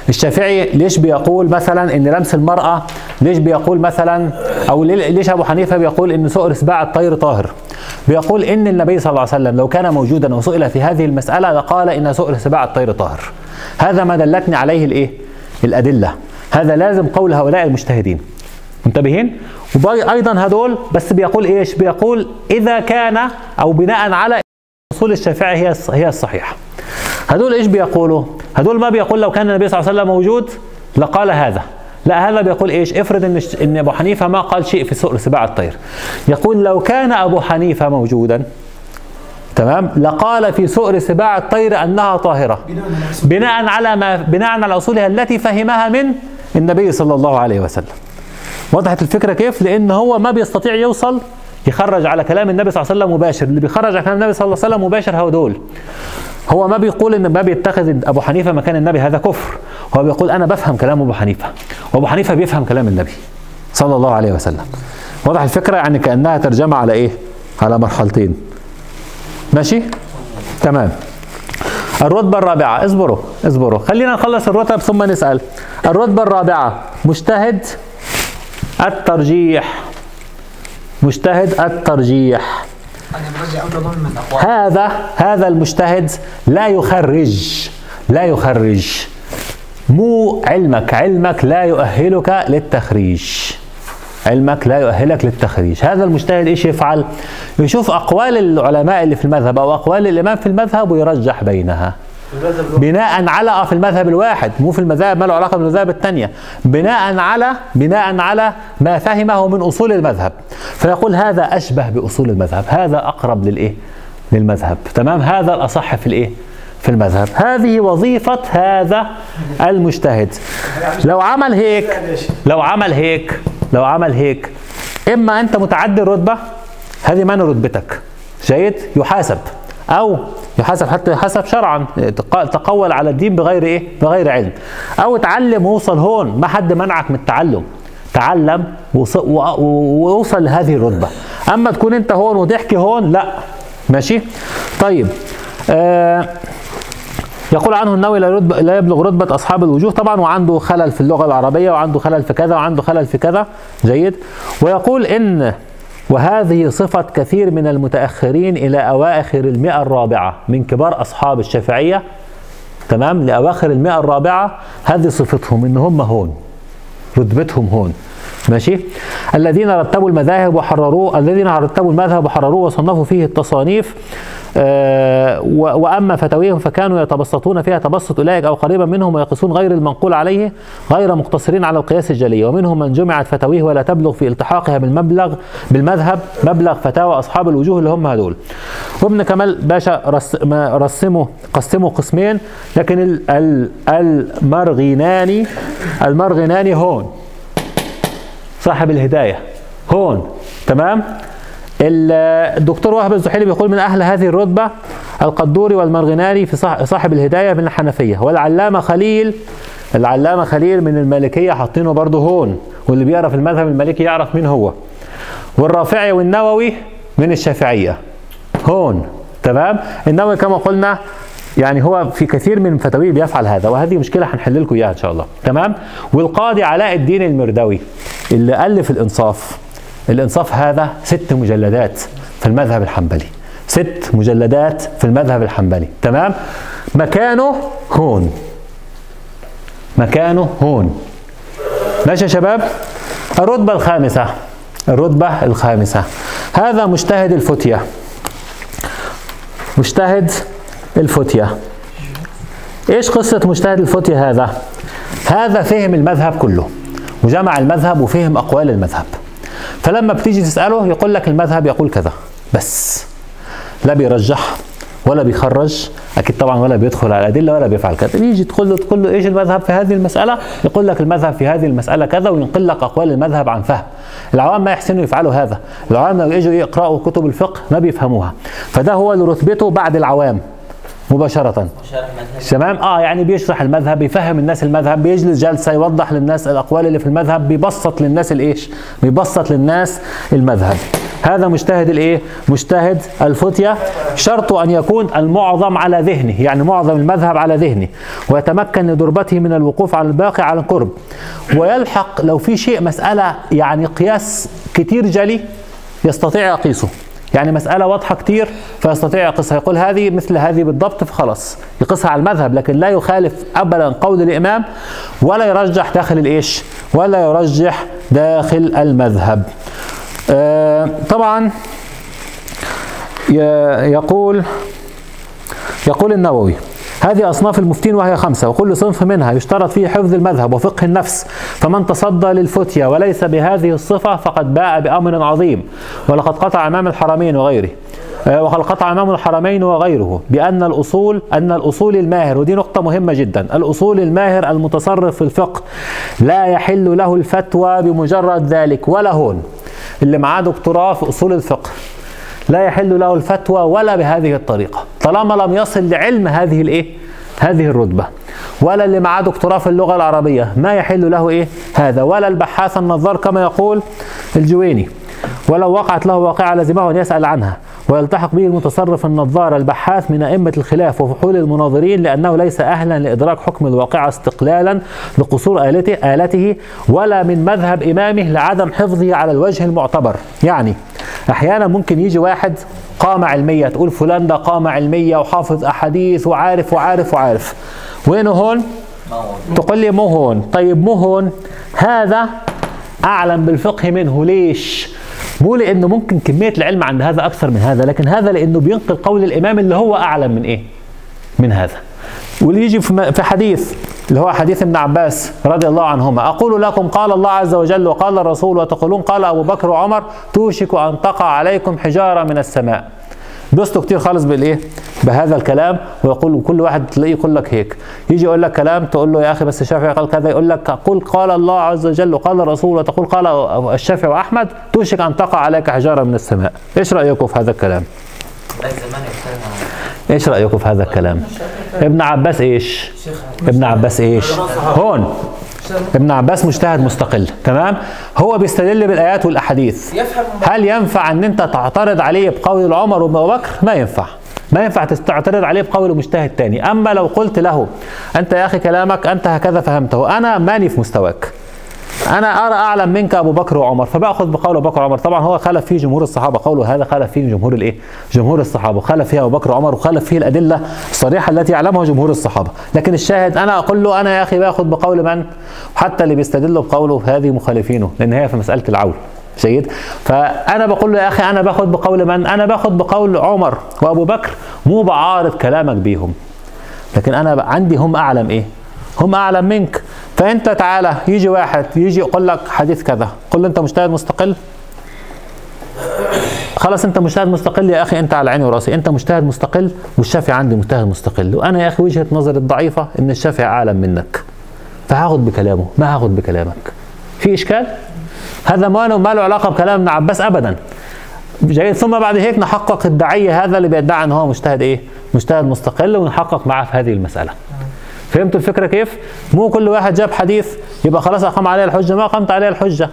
الشافعي ليش بيقول مثلا إن لمس المرأة؟ ليش بيقول مثلا أو ليش أبو حنيفة بيقول إن سؤر سباع الطير طاهر؟ بيقول إن النبي صلى الله عليه وسلم لو كان موجودا وسئل في هذه المسألة لقال إن سؤر سباع الطير طاهر. هذا ما دلتني عليه الإيه؟ الأدلة. هذا لازم قول هؤلاء المجتهدين. منتبهين؟ وأيضا هذول بس بيقول إيش؟ بيقول إذا كان أو بناء على اصول الشافعي هي هي الصحيحة. هذول إيش بيقولوا؟ هذول ما بيقول لو كان النبي صلى الله عليه وسلم موجود لقال هذا. لا هذا بيقول إيش؟ افرض إن إن أبو حنيفة ما قال شيء في سباع الطير. يقول لو كان أبو حنيفة موجودا تمام لقال في سؤر سباع الطير أنها طاهرة. بناء على ما بناء على أصولها التي فهمها من النبي صلى الله عليه وسلم. وضحت الفكرة كيف؟ لأن هو ما بيستطيع يوصل يخرج على كلام النبي صلى الله عليه وسلم مباشر، اللي بيخرج على كلام النبي صلى الله عليه وسلم مباشر هو دول. هو ما بيقول إن ما بيتخذ أبو حنيفة مكان النبي هذا كفر، هو بيقول أنا بفهم كلام أبو حنيفة، وأبو حنيفة بيفهم كلام النبي صلى الله عليه وسلم. واضح الفكرة يعني كأنها ترجمة على إيه؟ على مرحلتين. ماشي؟ تمام. الرتبة الرابعة اصبروا اصبروا خلينا نخلص الرتب ثم نسأل الرتبة الرابعة مجتهد الترجيح مجتهد الترجيح هذا هذا المجتهد لا يخرج لا يخرج. مو علمك علمك لا يؤهلك للتخريج. علمك لا يؤهلك للتخريج. هذا المجتهد إيش يفعل؟ يشوف أقوال العلماء اللي في المذهب أو أقوال الإمام في المذهب ويرجح بينها. بناء على آه في المذهب الواحد مو في المذاهب ما له علاقة بالمذاهب الثانية بناء على بناء على ما فهمه من أصول المذهب. فيقول هذا أشبه بأصول المذهب. هذا أقرب للإيه؟ للمذهب. تمام؟ هذا الأصح في الإيه؟ في المذهب. هذه وظيفة هذا المجتهد. لو عمل هيك لو عمل هيك لو عمل هيك إما أنت متعدي الرتبة هذه من رتبتك جيد؟ يحاسب. أو يحاسب حتى يحاسب شرعا تق- تقول على الدين بغير إيه؟ بغير علم. أو اتعلم ووصل هون ما حد منعك من التعلم. تعلم ووصل لهذه الرتبة. أما تكون أنت هون وتحكي هون لا. ماشي؟ طيب. آه يقول عنه النووي لا, لا يبلغ رتبة أصحاب الوجوه. طبعا وعنده خلل في اللغة العربية وعنده خلل في كذا وعنده خلل في كذا. جيد. ويقول إن وهذه صفة كثير من المتأخرين إلى أواخر المئة الرابعة من كبار أصحاب الشافعية. تمام؟ لأواخر المئة الرابعة هذه صفتهم إن هم هون رتبتهم هون. ماشي؟ الذين رتبوا المذاهب وحرروه الذين رتبوا المذهب وحرروه وصنفوا فيه التصانيف آه و- وأما فتاويهم فكانوا يتبسطون فيها تبسط أولئك أو قريبا منهم ويقيسون غير المنقول عليه غير مقتصرين على القياس الجلي. ومنهم من جمعت فتاويه ولا تبلغ في التحاقها بالمبلغ بالمذهب مبلغ فتاوى أصحاب الوجوه اللي هم هدول وابن كمال باشا رسمه قسمه قسمين لكن ال- ال- المرغناني المرغناني هون. صاحب الهداية هون. تمام؟ الدكتور وهب الزحيلي بيقول من أهل هذه الرتبة القدوري والمرغناني في صاح- صاحب الهداية من الحنفية والعلامة خليل العلامة خليل من المالكية حاطينه برضه هون واللي بيعرف المذهب المالكي يعرف مين هو. والرافعي والنووي من الشافعية هون تمام؟ النووي كما قلنا يعني هو في كثير من فتاويه بيفعل هذا وهذه مشكلة هنحل لكم إياها إن شاء الله تمام؟ والقاضي علاء الدين المردوي اللي ألف الإنصاف. الإنصاف هذا ست مجلدات في المذهب الحنبلي. ست مجلدات في المذهب الحنبلي. تمام؟ مكانه هون. مكانه هون. ماشي يا شباب؟ الرتبة الخامسة. الرتبة الخامسة. هذا مجتهد الفتية. مجتهد الفتية. إيش قصة مجتهد الفتية هذا؟ هذا فهم المذهب كله. وجمع المذهب وفهم أقوال المذهب. فلما بتيجي تسأله يقول لك المذهب يقول كذا. بس. لا بيرجح ولا بيخرج. أكيد طبعا ولا بيدخل على الأدلة ولا بيفعل كذا. يجي تقول له تقول له إيش المذهب في هذه المسألة؟ يقول لك المذهب في هذه المسألة كذا وينقل لك أقوال المذهب عن فهم. العوام ما يحسنوا يفعلوا هذا. العوام لما يجوا يقرأوا كتب الفقه ما بيفهموها. فده هو اللي رتبته بعد العوام. مذهب تمام؟ آه يعني بيشرح المذهب بيفهم الناس المذهب بيجلس جلسة يوضح للناس الأقوال اللي في المذهب بيبسط للناس الإيش؟ بيبسط للناس المذهب. هذا مجتهد الإيه؟ مجتهد الفتية. شرط أن يكون المعظم على ذهنه يعني معظم المذهب على ذهنه ويتمكن لدربته من الوقوف على الباقي على القرب. ويلحق لو في شيء مسألة يعني قياس كتير جلي يستطيع يقيسه. يعني مسألة واضحة كتير فيستطيع يقيسها يقول هذه مثل هذه بالضبط فخلاص يقيسها على المذهب لكن لا يخالف أبدا قول الإمام ولا يرجح داخل الإيش؟ ولا يرجح داخل المذهب. آه طبعا يقول يقول النووي هذه أصناف المفتين وهي خمسة وكل صنف منها يشترط فيه حفظ المذهب وفقه النفس فمن تصدى للفتية وليس بهذه الصفة فقد باء بأمر عظيم. ولقد قطع إمام الحرمين وغيره. آه، وقد قطع إمام الحرمين وغيره بأن الأصول أن الأصول الماهر ودي نقطة مهمة جدا الأصول الماهر المتصرف في الفقه لا يحل له الفتوى بمجرد ذلك ولا هون. اللي معاه دكتوراه في أصول الفقه. لا يحل له الفتوى ولا بهذه الطريقة طالما لم يصل لعلم هذه الإيه؟ هذه الرتبة. ولا اللي معاه دكتوراه في اللغة العربية ما يحل له إيه؟ هذا. ولا البحاث النظار كما يقول الجويني ولو وقعت له واقعة لزمه أن يسأل عنها ويلتحق به المتصرف النظار البحاث من أئمة الخلاف وفحول المناظرين لأنه ليس أهلا لإدراك حكم الواقعة استقلالا لقصور آلته, آلته ولا من مذهب إمامه لعدم حفظه على الوجه المعتبر. يعني أحيانا ممكن يجي واحد قامة علمية تقول فلان ده قامة علمية وحافظ أحاديث وعارف وعارف وعارف. وينه هون؟ تقول لي مو هون. طيب مو هون. هذا أعلم بالفقه منه. ليش؟ مو لأنه ممكن كمية العلم عند هذا أكثر من هذا لكن هذا لأنه بينقل قول الإمام اللي هو أعلم من إيه؟ من هذا. واللي يجي في حديث اللي هو حديث ابن عباس رضي الله عنهما. أقول لكم قال الله عز وجل وقال الرسول وتقولون قال أبو بكر وعمر توشك أن تقع عليكم حجارة من السماء. بيصلوا كتير خالص بالإيه؟ بهذا الكلام. ويقول كل واحد تلاقيه يقول لك هيك. يجي يقول لك كلام تقول له يا أخي بس الشافعي قال كذا يقول لك قل قال الله عز وجل وقال الرسول وتقول قال الشافعي وأحمد توشك أن تقع عليك حجارة من السماء. إيش رأيكم في هذا الكلام؟ إيش رايكم في هذا الكلام؟ ابن عباس إيش؟ ابن عباس إيش؟ هون. ابن عباس مجتهد مستقل تمام؟ هو بيستدل بالآيات والأحاديث. هل ينفع إن أنت تعترض عليه بقول عمر وابو بكر؟ ما ينفع. ما ينفع تعترض عليه بقول مجتهد تاني. أما لو قلت له أنت يا أخي كلامك أنت هكذا فهمته أنا ماني في مستواك. أنا أرى أعلم منك أبو بكر وعمر فبأخذ بقول أبو بكر وعمر. طبعا هو خالف فيه جمهور الصحابة. قوله هذا خالف فيه جمهور الإيه؟ جمهور الصحابة. خالف فيه أبو بكر وعمر وخالف فيه الأدلة الصريحة التي يعلمها جمهور الصحابة. لكن الشاهد أنا أقول له أنا يا أخي بأخذ بقول من؟ حتى اللي بيستدلوا بقوله هذه مخالفينه لأن هي في مسألة العول. جيد؟ فأنا بقول له يا أخي أنا بأخذ بقول من؟ أنا بأخذ بقول عمر وأبو بكر. مو بعارض كلامك بيهم. لكن أنا عندي هم أعلم إيه؟ هم أعلم منك. فانت تعالى يجي واحد يجي يقول لك حديث كذا قل له أنت مجتهد مستقل؟ خلاص أنت مجتهد مستقل يا أخي أنت على عيني وراسي. أنت مجتهد مستقل؟ والشافعي عندي مجتهد مستقل. وأنا يا أخي وجهة نظري الضعيفة إن الشافعي أعلم منك. فهاخد بكلامه ما هاخد بكلامك. في إشكال؟ هذا ما له ما له علاقة بكلام ابن عباس ابدا. جيد ثم بعد هيك نحقق الداعيه هذا اللي بيدعي إن هو مجتهد إيه؟ مجتهد مستقل ونحقق معاه في هذه المسألة. فهمتوا الفكرة كيف؟ مو كل واحد جاب حديث يبقى خلاص أقام عليه الحجة ما أقمت عليه الحجة.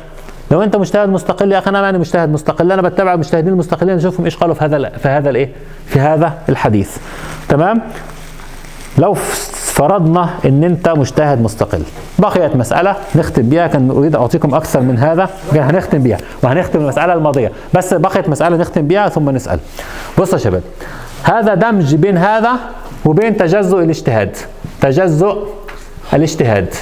لو أنت مجتهد مستقل يا أخي أنا ماني مجتهد مستقل أنا بتبع المجتهدين المستقلين اشوفهم إيش قالوا في هذا في هذا الإيه؟ في هذا الحديث. تمام؟ لو فرضنا إن أنت مجتهد مستقل. بقيت مسألة نختم بيها كان أريد أعطيكم أكثر من هذا كان هنختم بيها وهنختم المسألة الماضية. بس بقيت مسألة نختم بيها ثم نسأل. بصوا يا شباب هذا دمج بين هذا وبين تجزؤ الاجتهاد. تجزؤ الاجتهاد.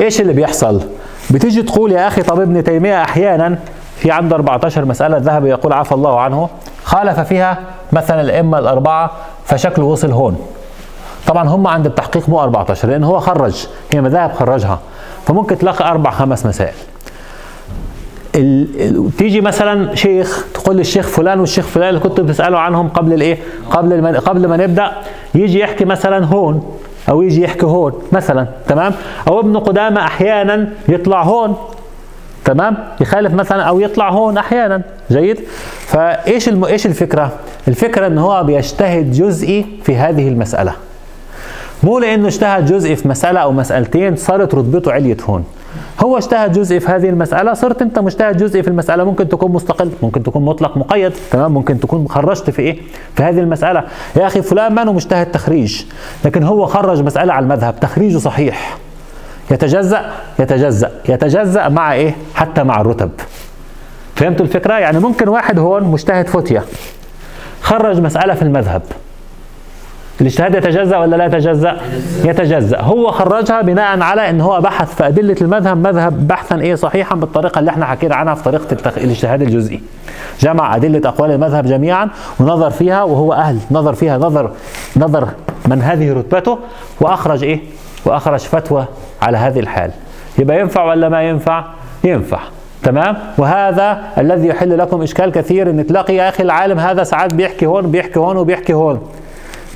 إيش اللي بيحصل؟ بتيجي تقول يا أخي طب ابن تيمية أحيانا في عنده 14 مسألة الذهبي يقول عفى الله عنه خالف فيها مثلا الأئمة الأربعة فشكله وصل هون. طبعا هم عند التحقيق مو 14 لأن هو خرج هي مذاهب خرجها فممكن تلاقي أربع خمس مسائل. تيجي مثلا شيخ تقول لي الشيخ فلان والشيخ فلان اللي كنتوا بتسالوا عنهم قبل الإيه؟ قبل الم... قبل ما نبدأ يجي يحكي مثلا هون أو يجي يحكي هون مثلا تمام؟ أو ابن قدامة أحيانا يطلع هون تمام؟ يخالف مثلا أو يطلع هون أحيانا جيد؟ فإيش الم... إيش الفكرة؟ الفكرة إن هو بيجتهد جزئي في هذه المسألة. مو لأنه اجتهد جزئي في مسألة أو مسألتين صارت رتبته عليت هون. هو اجتهد جزئي في هذه المسألة صرت أنت مجتهد جزئي في المسألة ممكن تكون مستقل ممكن تكون مطلق مقيد تمام؟ ممكن تكون خرجت في إيه؟ في هذه المسألة. يا أخي فلان ما مجتهد تخريج لكن هو خرج مسألة على المذهب تخريجه صحيح. يتجزأ يتجزأ يتجزأ مع إيه؟ حتى مع الرتب. فهمتوا الفكرة؟ يعني ممكن واحد هون مجتهد فتية خرج مسألة في المذهب. الاجتهاد يتجزأ ولا لا يتجزأ؟ يتجزأ هو خرجها بناء على إن هو بحث في أدلة المذهب مذهب بحثا إيه صحيحا بالطريقة اللي إحنا حكينا عنها في طريقة التخ... الاجتهاد الجزئي. جمع أدلة أقوال المذهب جميعا ونظر فيها وهو أهل نظر فيها نظر نظر من هذه رتبته وأخرج إيه؟ وأخرج فتوى على هذه الحال. يبقى ينفع ولا ما ينفع؟ ينفع. تمام وهذا الذي يحل لكم إشكال كثير إن تلاقي يا أخي العالم هذا ساعات بيحكي هون بيحكي هون وبيحكي هون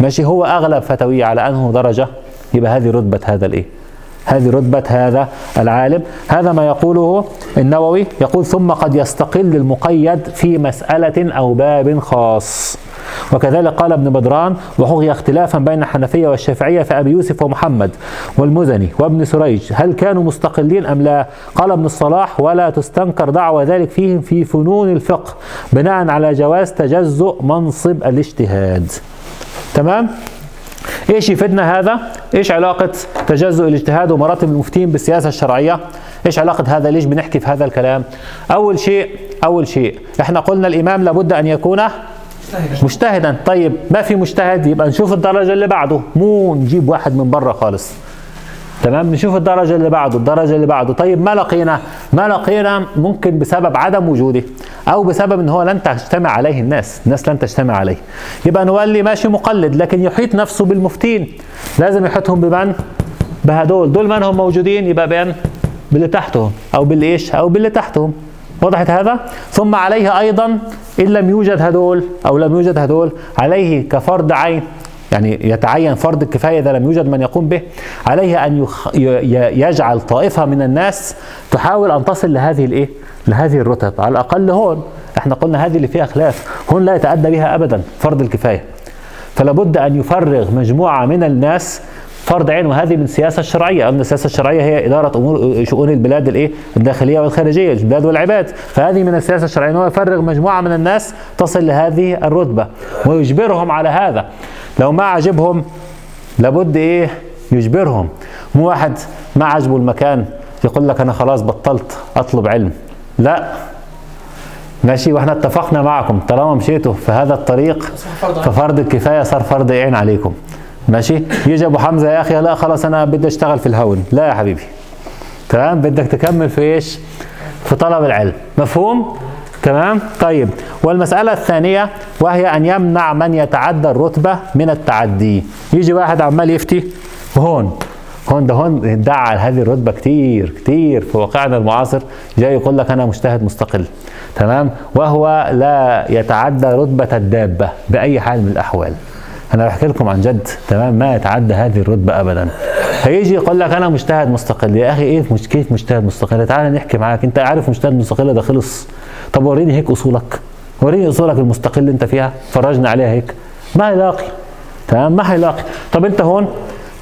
ماشي هو أغلب فتاويه على أنه درجة. يبقى هذه رتبة هذا الإيه؟ هذه رتبة هذا العالم. هذا ما يقوله النووي يقول ثم قد يستقل المقيد في مسألة أو باب خاص وكذلك قال ابن بدران وحغي اختلافا بين الحنفية والشافعية في أبي يوسف ومحمد والمزني وابن سريج. هل كانوا مستقلين أم لا؟ قال ابن الصلاح ولا تستنكر دعوى ذلك فيهم في فنون الفقه بناء على جواز تجزؤ منصب الاجتهاد تمام؟ إيش يفيدنا هذا؟ إيش علاقة تجزؤ الاجتهاد ومراتب المفتين بالسياسة الشرعية؟ إيش علاقة هذا؟ ليش بنحكي في هذا الكلام؟ أول شيء أول شيء إحنا قلنا الإمام لابد أن يكون مجتهدا. طيب ما في مجتهد؟ يبقى نشوف الدرجة اللي بعده. مو نجيب واحد من بره خالص. تمام؟ نشوف الدرجة اللي بعده الدرجة اللي بعده. طيب ما لقينا؟ ما لقينا ممكن بسبب عدم وجوده أو بسبب إن هو لن تجتمع عليه الناس. الناس لن تجتمع عليه. يبقى نولي ماشي مقلد لكن يحيط نفسه بالمفتين. لازم يحيطهم بمن؟ بهدول. دول من هم موجودين؟ يبقى بين باللي تحتهم أو بالإيش أو باللي تحتهم. وضحت هذا؟ ثم عليه أيضا إن لم يوجد هدول أو لم يوجد هدول عليه كفرض عين. يعني يتعين فرض الكفاية إذا لم يوجد من يقوم به عليه. ي... يجعل طائفة من الناس تحاول أن تصل لهذه الإيه؟ لهذه الرتب على الأقل هون إحنا قلنا هذه اللي فيها خلاف هون لا يتأدى بها ابدا فرض الكفاية فلا بد أن يفرغ مجموعة من الناس فرض عين وهذه من السياسة الشرعية. ان السياسة الشرعية هي إدارة أمور شؤون البلاد الإيه؟ الداخلية والخارجية البلاد والعباد. فهذه من السياسة الشرعية ان هو يفرغ مجموعة من الناس تصل لهذه الرتبة ويجبرهم على هذا. لو ما عجبهم لابد إيه؟ يجبرهم. مو واحد ما عجبه المكان يقول لك أنا خلاص بطلت أطلب علم. لا. ماشي وإحنا اتفقنا معكم. طالما مشيتوا في هذا الطريق ففرض الكفاية صار فرض عين عليكم. ماشي؟ يجي أبو حمزة يا أخي لا خلاص أنا بدي أشتغل في الهون لا يا حبيبي. تمام؟ بدك تكمل في إيش؟ في طلب العلم. مفهوم؟ تمام؟ طيب. والمسألة الثانية وهي أن يمنع من يتعدى الرتبة من التعدي. يجي واحد عمال يفتي هون. هون ده هون ادعى على هذه الرتبة كتير كتير في واقعنا المعاصر. جاي يقول لك أنا مجتهد مستقل. تمام؟ وهو لا يتعدى رتبة الدابة بأي حال من الأحوال. أنا بحكي لكم عن جد تمام؟ ما يتعدى هذه الرتبة ابدا. فيجي يقول لك أنا مجتهد مستقل. يا أخي إيه كيف مجتهد مستقل؟ تعال نحكي معاك. أنت عارف مجتهد مستقل ده خلص. طب وريني هيك أصولك. وريني أصولك المستقل اللي أنت فيها. فرجنا عليها هيك. ما هيلاقي تمام؟ ما هيلاقي طب أنت هون؟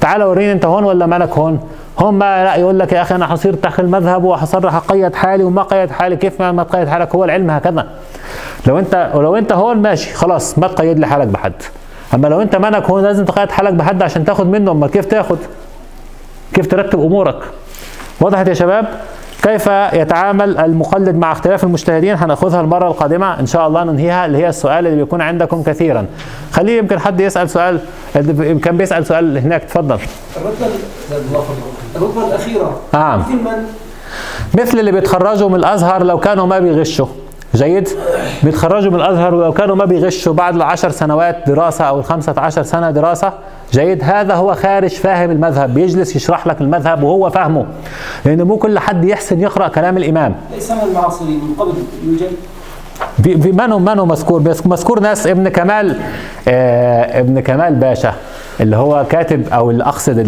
تعال وريني أنت هون ولا مالك هون؟ هون ما لا يقول لك يا أخي أنا حصير تحت المذهب وحصرح اقيد حالي وما قيد حالي. كيف ما, تقيد حالك؟ هو العلم هكذا. لو انت ولو أنت هون ماشي خلاص ما تقيد لي حالك بحد. أما لو أنت منك هو لازم تقيد حالك بحد عشان تاخد منه. أما كيف تاخد؟ كيف ترتب أمورك؟ وضحت يا شباب كيف يتعامل المقلد مع اختلاف المجتهدين؟ هناخذها المرة القادمة. إن شاء الله ننهيها اللي هي السؤال اللي بيكون عندكم كثيرا. خليه يمكن حد يسأل سؤال كان بيسأل سؤال هناك. تفضل. الرتبة الأخيرة. نعم. مثل من؟ مثل اللي بيتخرجوا من الأزهر لو كانوا ما بيغشوا. جيد؟ بيتخرجوا من الأزهر ولو كانوا ما بيغشوا بعد العشر سنوات دراسة أو الخمسة عشر سنة دراسة. جيد. هذا هو خارج فاهم المذهب. بيجلس يشرح لك المذهب وهو فاهمه. لأن مو كل حد يحسن يقرأ كلام الإمام. ليس من المعاصرين من قبل؟ يوجد في منه منه مذكور؟ بس مذكور ناس ابن كمال آه ابن كمال باشا اللي هو كاتب أو اللي أقصد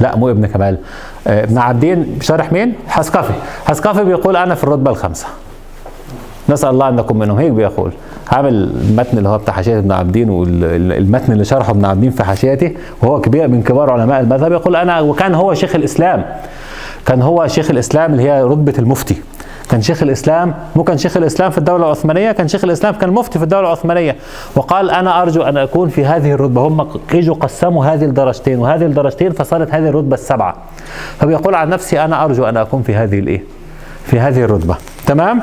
لا مو ابن كمال. آه ابن عابدين شارح مين؟ حسقفي. حسقفي بيقول أنا في الرتبة الخامسة. نسأل الله أن نكون منهم. هيك بيقول. عامل المتن اللي هو بتاع حاشية ابن عابدين والمتن اللي شرحه ابن عابدين في حاشيته وهو كبير من كبار علماء المذهب. يقول أنا وكان هو شيخ الإسلام. كان هو شيخ الإسلام اللي هي رتبة المفتي. كان شيخ الإسلام مو كان شيخ الإسلام في الدولة العثمانية كان شيخ الإسلام كان مفتي في الدولة العثمانية. وقال أنا أرجو أن أكون في هذه الرتبة. هم اجوا قسموا هذه الدرجتين وهذه الدرجتين فصارت هذه الرتبة السبعة. فبيقول عن نفسي أنا أرجو أن أكون في هذه الإيه؟ في هذه الرتبة. تمام؟